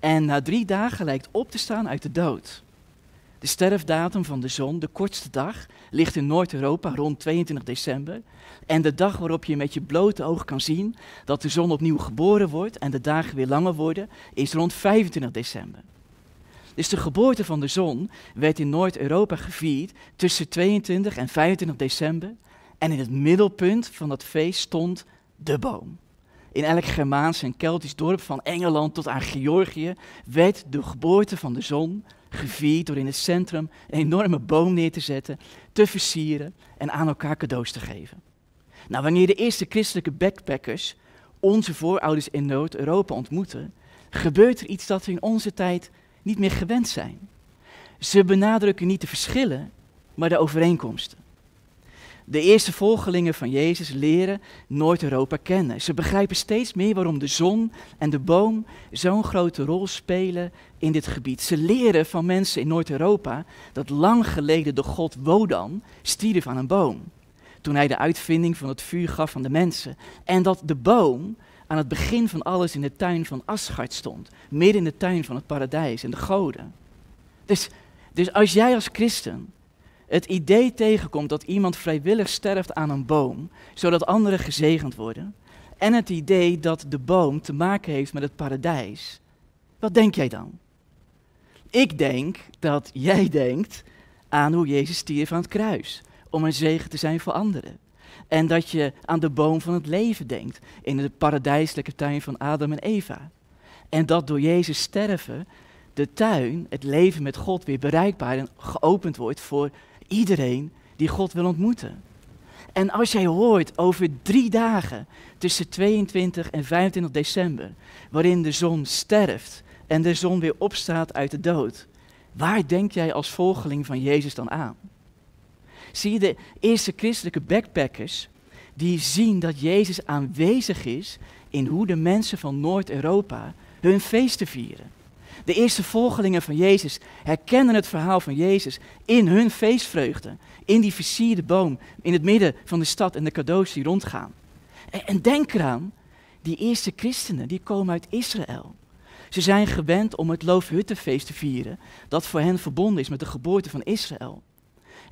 En na drie dagen lijkt op te staan uit de dood. De sterfdatum van de zon, de kortste dag, ligt in Noord-Europa rond 22 december. En de dag waarop je met je blote oog kan zien dat de zon opnieuw geboren wordt en de dagen weer langer worden, is rond 25 december. Dus de geboorte van de zon werd in Noord-Europa gevierd tussen 22 en 25 december. En in het middelpunt van dat feest stond de boom. In elk Germaans en Keltisch dorp van Engeland tot aan Georgië werd de geboorte van de zon gevierd door in het centrum een enorme boom neer te zetten, te versieren en aan elkaar cadeaus te geven. Nou, wanneer de eerste christelijke backpackers onze voorouders in Noord-Europa ontmoeten, gebeurt er iets dat we in onze tijd niet meer gewend zijn. Ze benadrukken niet de verschillen, maar de overeenkomsten. De eerste volgelingen van Jezus leren Noord-Europa kennen. Ze begrijpen steeds meer waarom de zon en de boom zo'n grote rol spelen in dit gebied. Ze leren van mensen in Noord-Europa dat lang geleden de god Wodan stierf aan een boom. Toen hij de uitvinding van het vuur gaf aan de mensen. En dat de boom aan het begin van alles in de tuin van Asgard stond. Midden in de tuin van het paradijs en de goden. Dus, dus als jij als christen het idee tegenkomt dat iemand vrijwillig sterft aan een boom, zodat anderen gezegend worden, en het idee dat de boom te maken heeft met het paradijs, wat denk jij dan? Ik denk dat jij denkt aan hoe Jezus stierf aan het kruis, om een zegen te zijn voor anderen. En dat je aan de boom van het leven denkt in de paradijselijke tuin van Adam en Eva. En dat door Jezus sterven de tuin, het leven met God, weer bereikbaar en geopend wordt voor iedereen die God wil ontmoeten. En als jij hoort over drie dagen tussen 22 en 25 december, waarin de zon sterft en de zon weer opstaat uit de dood, waar denk jij als volgeling van Jezus dan aan? Zie je de eerste christelijke backpackers die zien dat Jezus aanwezig is in hoe de mensen van Noord-Europa hun feesten vieren. De eerste volgelingen van Jezus herkennen het verhaal van Jezus in hun feestvreugde, in die versierde boom, in het midden van de stad en de cadeaus die rondgaan. En, en denk eraan, die eerste christenen, die komen uit Israël. Ze zijn gewend om het Loofhuttenfeest te vieren, dat voor hen verbonden is met de geboorte van Israël.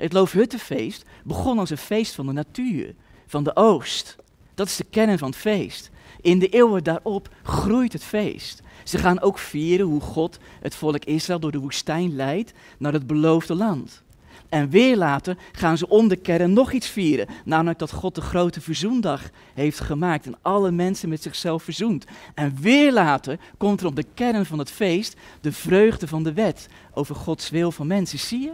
Het Loofhuttenfeest begon als een feest van de natuur, van de oost. Dat is de kern van het feest. In de eeuwen daarop groeit het feest. Ze gaan ook vieren hoe God het volk Israël door de woestijn leidt naar het beloofde land. En weer later gaan ze om de kern nog iets vieren. Namelijk dat God de grote verzoendag heeft gemaakt en alle mensen met zichzelf verzoent. En weer later komt er op de kern van het feest de vreugde van de wet over Gods wil van mensen. Zie je?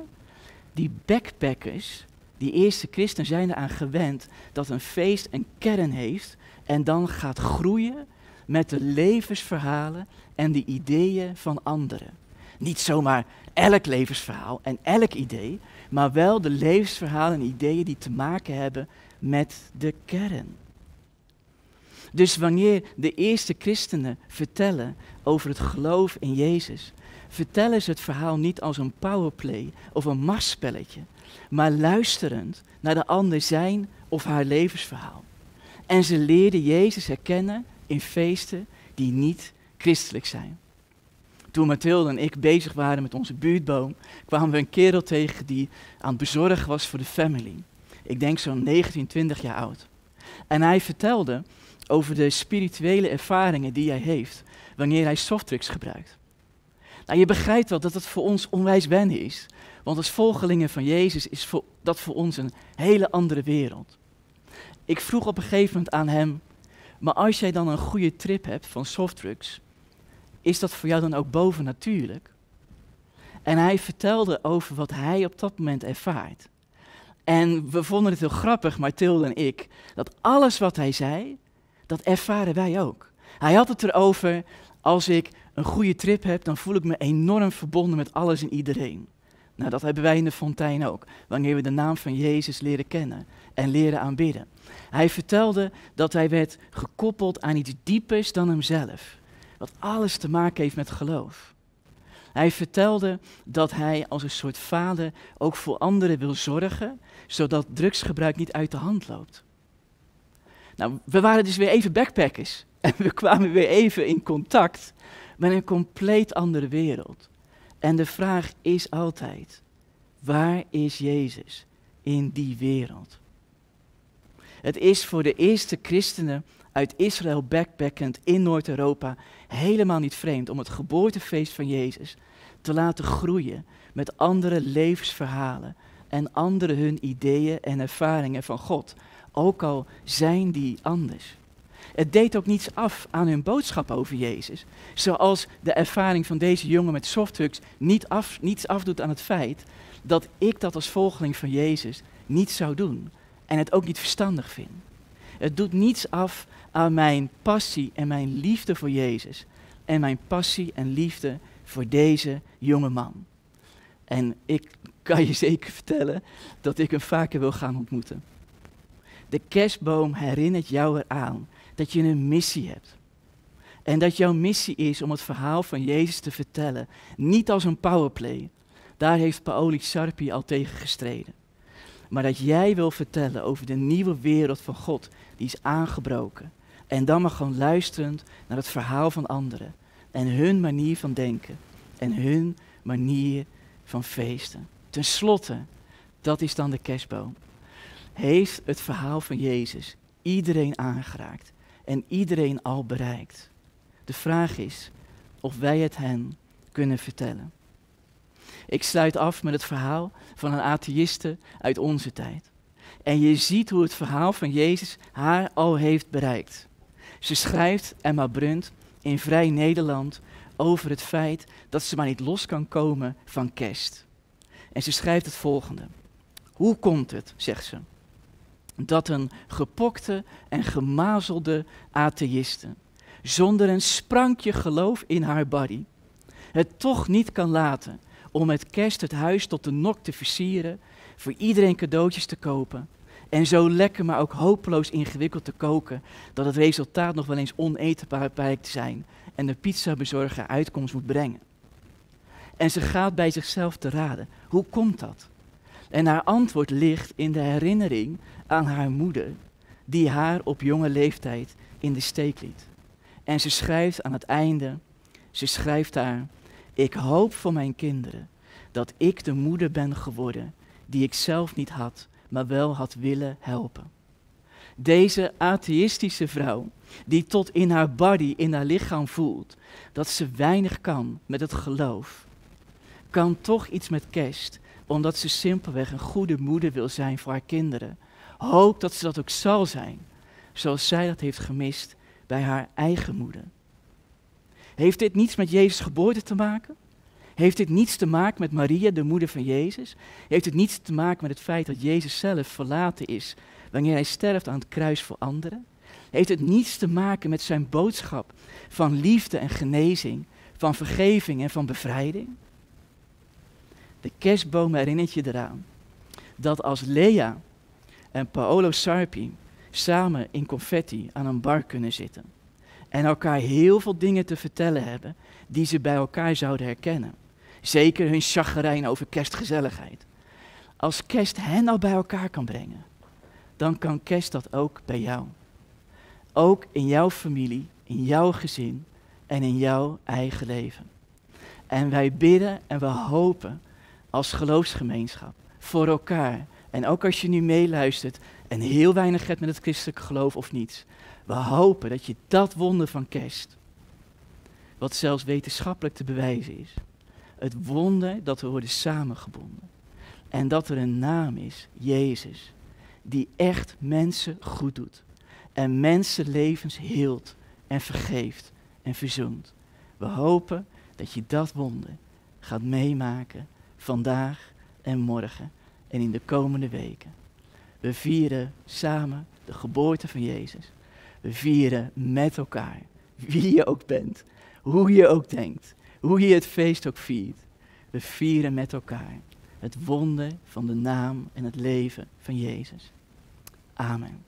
Die backpackers, die eerste christen zijn eraan gewend dat een feest een kern heeft en dan gaat groeien met de levensverhalen en de ideeën van anderen. Niet zomaar elk levensverhaal en elk idee, maar wel de levensverhalen en ideeën die te maken hebben met de kern. Dus wanneer de eerste christenen vertellen over het geloof in Jezus, vertellen ze het verhaal niet als een powerplay of een marsspelletje, maar luisterend naar de ander zijn of haar levensverhaal. En ze leerden Jezus herkennen in feesten die niet christelijk zijn. Toen Mathilde en ik bezig waren met onze buurtboom, kwamen we een kerel tegen die aan het bezorgen was voor de family. Ik denk zo'n 19, 20 jaar oud. En hij vertelde over de spirituele ervaringen die hij heeft wanneer hij softdrugs gebruikt. Nou, je begrijpt wel dat het voor ons onwijs wennen is. Want als volgelingen van Jezus is dat voor ons een hele andere wereld. Ik vroeg op een gegeven moment aan hem, maar als jij dan een goede trip hebt van softdrugs, is dat voor jou dan ook bovennatuurlijk? En hij vertelde over wat hij op dat moment ervaart. En we vonden het heel grappig, maar en ik, dat alles wat hij zei, dat ervaren wij ook. Hij had het erover, als ik een goede trip heb, dan voel ik me enorm verbonden met alles en iedereen. Nou, dat hebben wij in de fontein ook, wanneer we de naam van Jezus leren kennen en leren aanbidden. Hij vertelde dat hij werd gekoppeld aan iets diepers dan hemzelf, wat alles te maken heeft met geloof. Hij vertelde dat hij als een soort vader ook voor anderen wil zorgen, zodat drugsgebruik niet uit de hand loopt. Nou, we waren dus weer even backpackers en we kwamen weer even in contact met een compleet andere wereld. En de vraag is altijd, waar is Jezus in die wereld? Het is voor de eerste christenen uit Israël backpackend in Noord-Europa helemaal niet vreemd om het geboortefeest van Jezus te laten groeien met andere levensverhalen en andere hun ideeën en ervaringen van God, ook al zijn die anders. Het deed ook niets af aan hun boodschap over Jezus. Zoals de ervaring van deze jongen met softdrugs niet af, niets afdoet aan het feit dat ik dat als volgeling van Jezus niet zou doen. En het ook niet verstandig vind. Het doet niets af aan mijn passie en mijn liefde voor Jezus. En mijn passie en liefde voor deze jonge man. En ik kan je zeker vertellen dat ik hem vaker wil gaan ontmoeten. De kerstboom herinnert jou eraan dat je een missie hebt. En dat jouw missie is om het verhaal van Jezus te vertellen. Niet als een powerplay. Daar heeft Paoli Sarpi al tegen gestreden. Maar dat jij wil vertellen over de nieuwe wereld van God die is aangebroken. En dan maar gewoon luisterend naar het verhaal van anderen. En hun manier van denken. En hun manier van feesten. Ten slotte, dat is dan de kerstboom. Heeft het verhaal van Jezus iedereen aangeraakt en iedereen al bereikt. De vraag is of wij het hen kunnen vertellen. Ik sluit af met het verhaal van een atheïste uit onze tijd. En je ziet hoe het verhaal van Jezus haar al heeft bereikt. Ze schrijft, Emma Brunt, in Vrij Nederland over het feit dat ze maar niet los kan komen van kerst. En ze schrijft het volgende. Hoe komt het, zegt ze, dat een gepokte en gemazelde atheïste, zonder een sprankje geloof in haar body, het toch niet kan laten om met kerst het huis tot de nok te versieren, voor iedereen cadeautjes te kopen en zo lekker, maar ook hopeloos ingewikkeld te koken, dat het resultaat nog wel eens oneetbaar blijkt te zijn en de pizzabezorger uitkomst moet brengen. En ze gaat bij zichzelf te raden, hoe komt dat? En haar antwoord ligt in de herinnering aan haar moeder, die haar op jonge leeftijd in de steek liet. En ze schrijft aan het einde, ze schrijft daar, ik hoop voor mijn kinderen dat ik de moeder ben geworden die ik zelf niet had, maar wel had willen helpen. Deze atheïstische vrouw, die tot in haar body, in haar lichaam voelt dat ze weinig kan met het geloof, kan toch iets met kerst, omdat ze simpelweg een goede moeder wil zijn voor haar kinderen. Hoop dat ze dat ook zal zijn, zoals zij dat heeft gemist bij haar eigen moeder. Heeft dit niets met Jezus' geboorte te maken? Heeft dit niets te maken met Maria, de moeder van Jezus? Heeft het niets te maken met het feit dat Jezus zelf verlaten is wanneer hij sterft aan het kruis voor anderen? Heeft het niets te maken met zijn boodschap van liefde en genezing, van vergeving en van bevrijding? De kerstboom herinnert je eraan dat als Lea en Paolo Sarpi samen in confetti aan een bar kunnen zitten en elkaar heel veel dingen te vertellen hebben die ze bij elkaar zouden herkennen. Zeker hun chagrijn over kerstgezelligheid. Als kerst hen al bij elkaar kan brengen, dan kan kerst dat ook bij jou. Ook in jouw familie, in jouw gezin en in jouw eigen leven. En wij bidden en we hopen als geloofsgemeenschap voor elkaar. En ook als je nu meeluistert en heel weinig hebt met het christelijke geloof of niets. We hopen dat je dat wonder van kerst, wat zelfs wetenschappelijk te bewijzen is, het wonder dat we worden samengebonden. En dat er een naam is, Jezus, die echt mensen goed doet. En mensenlevens heelt en vergeeft en verzoent. We hopen dat je dat wonder gaat meemaken vandaag en morgen en in de komende weken. We vieren samen de geboorte van Jezus. We vieren met elkaar, wie je ook bent, hoe je ook denkt, hoe je het feest ook viert. We vieren met elkaar het wonder van de naam en het leven van Jezus. Amen.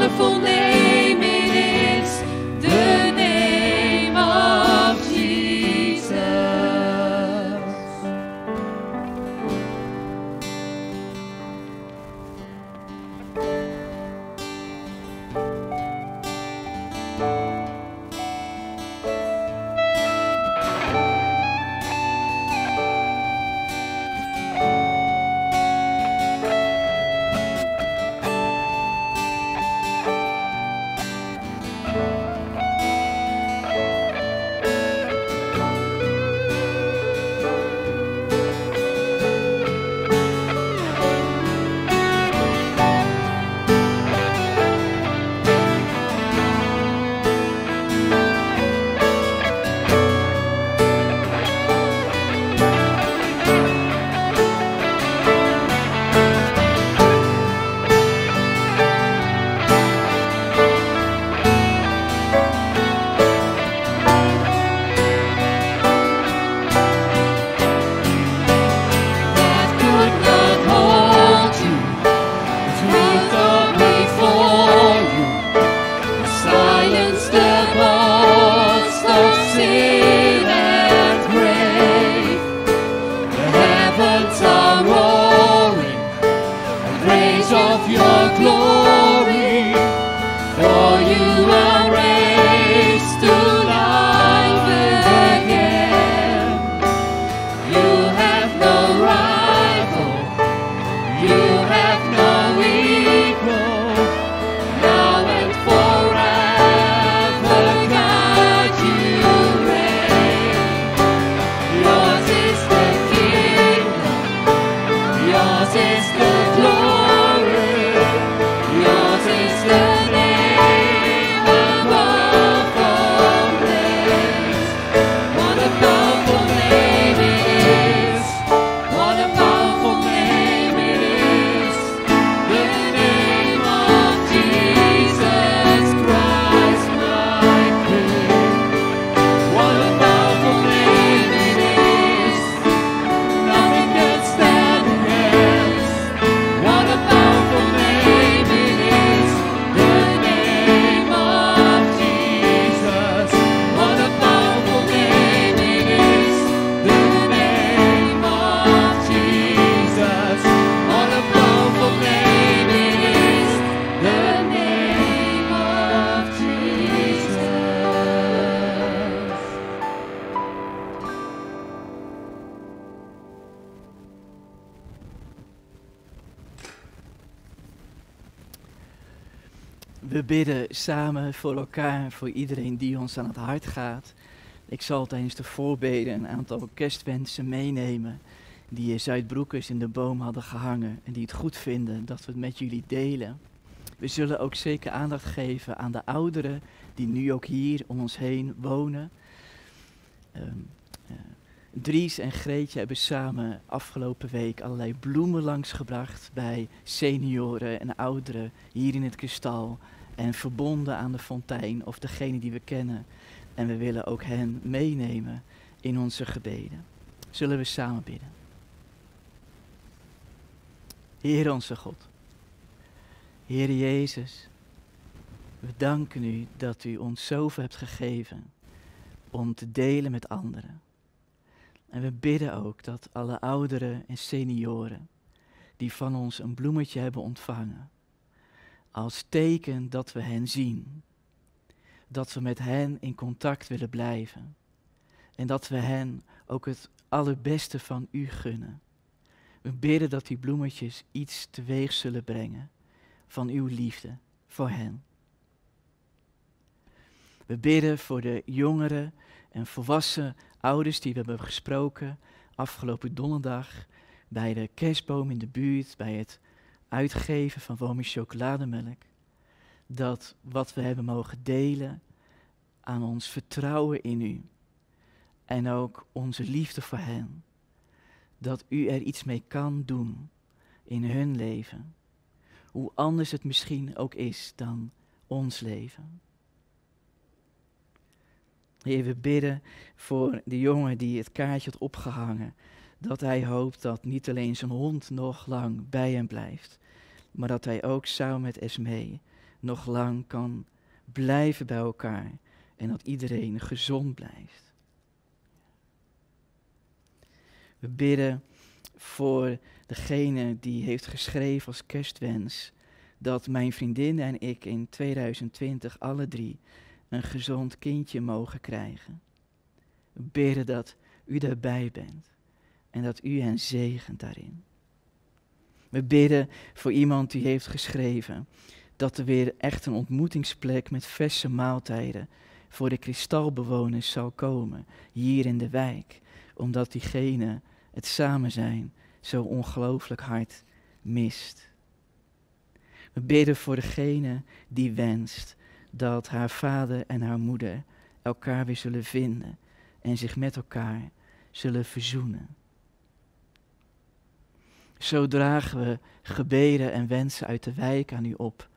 Wonderful name samen voor elkaar, voor iedereen die ons aan het hart gaat. Ik zal tijdens de voorbeden een aantal kerstwensen meenemen die Zuidbroekers in de boom hadden gehangen en die het goed vinden dat we het met jullie delen. We zullen ook zeker aandacht geven aan de ouderen die nu ook hier om ons heen wonen. Ehm, eh, Dries en Greetje hebben samen afgelopen week allerlei bloemen langsgebracht bij senioren en ouderen hier in het kristal. En verbonden aan de fontein of degene die we kennen. En we willen ook hen meenemen in onze gebeden. Zullen we samen bidden? Heer onze God, Heer Jezus, we danken u dat u ons zoveel hebt gegeven om te delen met anderen. En we bidden ook dat alle ouderen en senioren die van ons een bloemetje hebben ontvangen, als teken dat we hen zien, dat we met hen in contact willen blijven en dat we hen ook het allerbeste van u gunnen. We bidden dat die bloemetjes iets teweeg zullen brengen van uw liefde voor hen. We bidden voor de jongeren en volwassen ouders die we hebben gesproken afgelopen donderdag bij de kerstboom in de buurt, bij het uitgeven van Womi chocolademelk. Dat wat we hebben mogen delen aan ons vertrouwen in u en ook onze liefde voor hen, dat u er iets mee kan doen in hun leven. Hoe anders het misschien ook is dan ons leven. Heer, we bidden voor de jongen die het kaartje had opgehangen. Dat hij hoopt dat niet alleen zijn hond nog lang bij hem blijft, maar dat hij ook samen met Esmee nog lang kan blijven bij elkaar en dat iedereen gezond blijft. We bidden voor degene die heeft geschreven als kerstwens dat mijn vriendin en ik in 2020 alle drie een gezond kindje mogen krijgen. We bidden dat u daarbij bent en dat u hen zegent daarin. We bidden voor iemand die heeft geschreven dat er weer echt een ontmoetingsplek met verse maaltijden voor de kristalbewoners zal komen hier in de wijk, omdat diegene het samen zijn zo ongelooflijk hard mist. We bidden voor degene die wenst dat haar vader en haar moeder elkaar weer zullen vinden en zich met elkaar zullen verzoenen. Zo dragen we gebeden en wensen uit de wijk aan u op.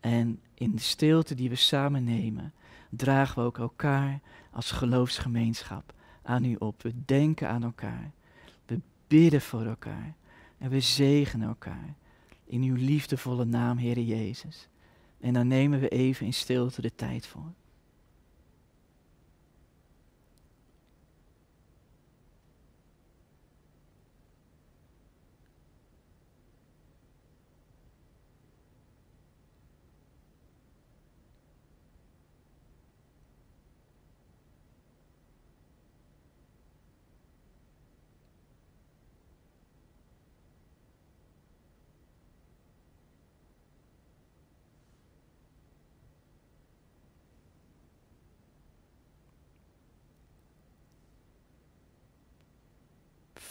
En in de stilte die we samen nemen, dragen we ook elkaar als geloofsgemeenschap aan u op. We denken aan elkaar. We bidden voor elkaar. En we zegenen elkaar. In uw liefdevolle naam, Heere Jezus. En dan nemen we even in stilte de tijd voor.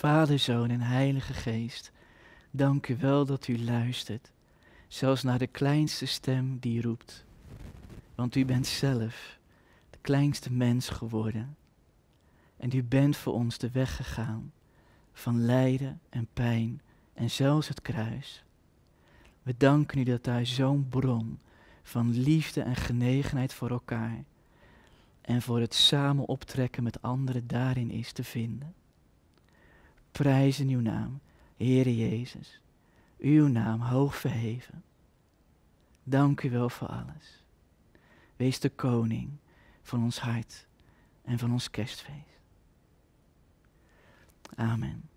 Vader, Zoon en Heilige Geest, dank u wel dat u luistert, zelfs naar de kleinste stem die roept. Want u bent zelf de kleinste mens geworden. En u bent voor ons de weg gegaan van lijden en pijn en zelfs het kruis. We danken u dat daar zo'n bron van liefde en genegenheid voor elkaar en voor het samen optrekken met anderen daarin is te vinden prijzen uw naam, Heere Jezus. Uw naam hoog verheven. Dank u wel voor alles. Wees de koning van ons hart en van ons kerstfeest. Amen.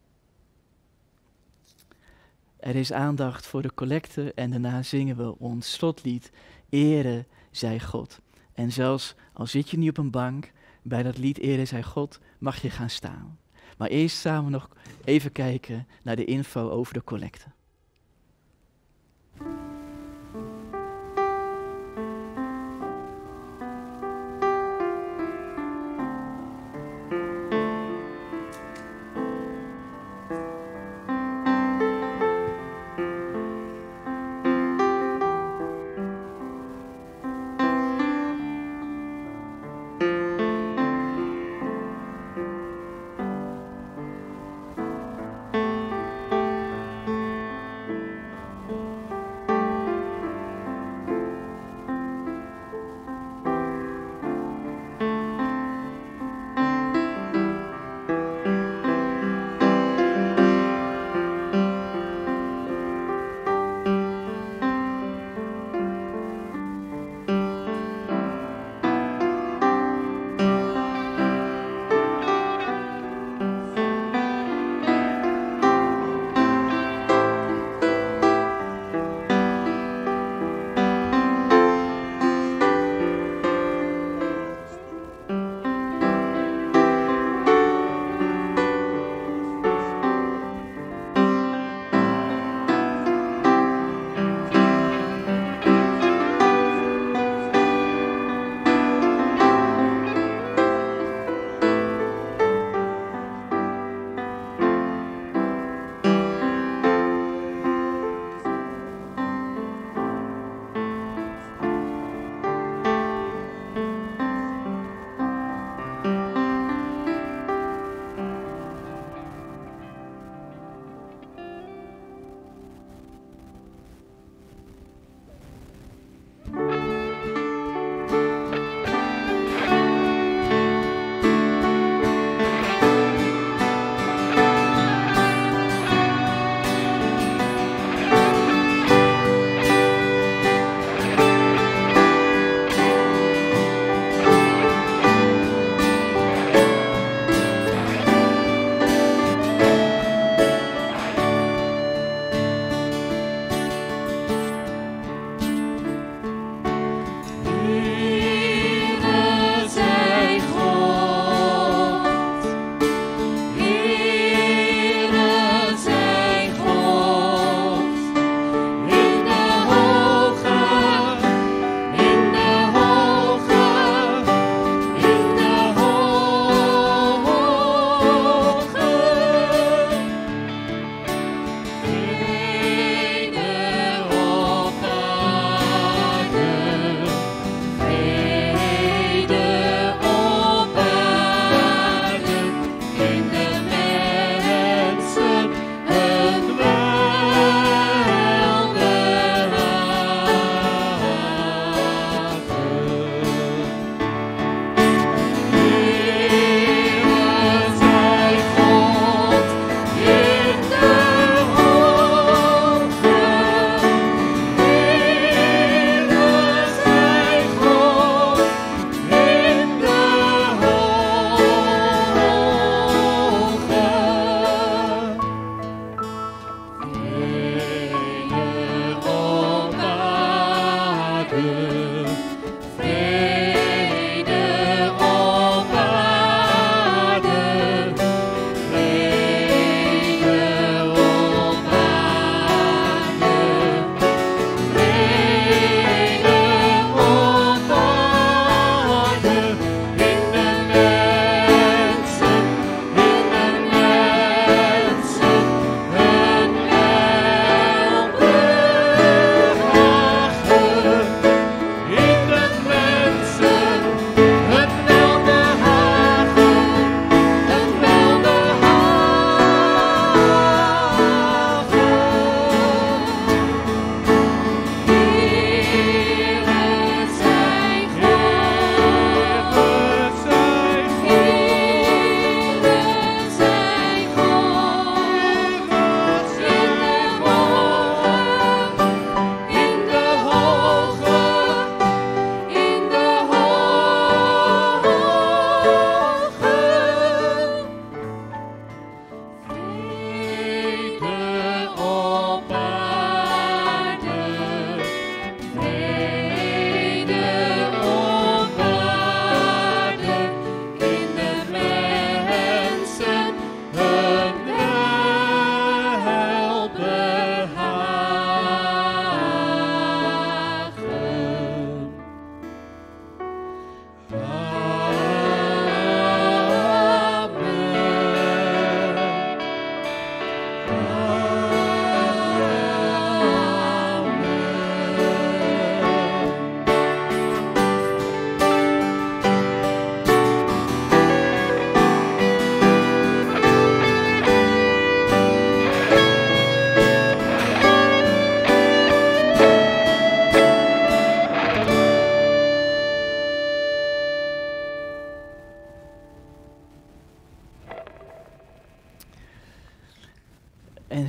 Er is aandacht voor de collecte en daarna zingen we ons slotlied Ere zij God. En zelfs al zit je niet op een bank, bij dat lied Ere zij God mag je gaan staan. Maar eerst samen nog even kijken naar de info over de collecte.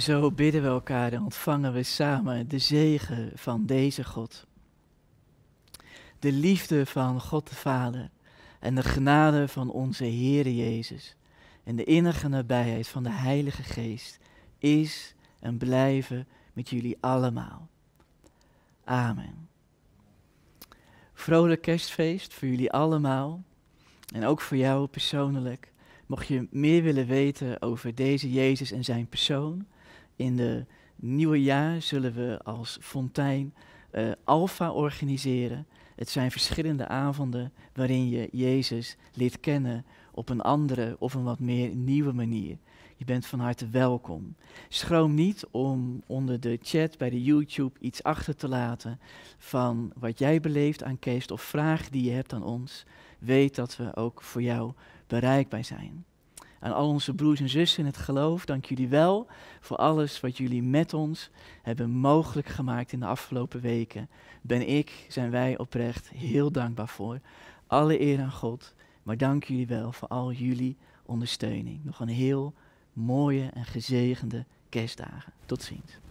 Zo bidden we elkaar en ontvangen we samen de zegen van deze God. De liefde van God de Vader en de genade van onze Heere Jezus en de innige nabijheid van de Heilige Geest is en blijven met jullie allemaal. Amen. Vrolijk kerstfeest voor jullie allemaal en ook voor jou persoonlijk. Mocht je meer willen weten over deze Jezus en zijn persoon, in de nieuwe jaar zullen we als Fontein eh Alpha organiseren. Het zijn verschillende avonden waarin je Jezus leert kennen op een andere of een wat meer nieuwe manier. Je bent van harte welkom. Schroom niet om onder de chat bij de YouTube iets achter te laten van wat jij beleeft aan kerst of vragen die je hebt aan ons. Weet dat we ook voor jou bereikbaar zijn. Aan al onze broers en zussen in het geloof, dank jullie wel voor alles wat jullie met ons hebben mogelijk gemaakt in de afgelopen weken. Ben ik, zijn wij oprecht heel dankbaar voor. Alle eer aan God, maar dank jullie wel voor al jullie ondersteuning. Nog een heel mooie en gezegende kerstdagen. Tot ziens.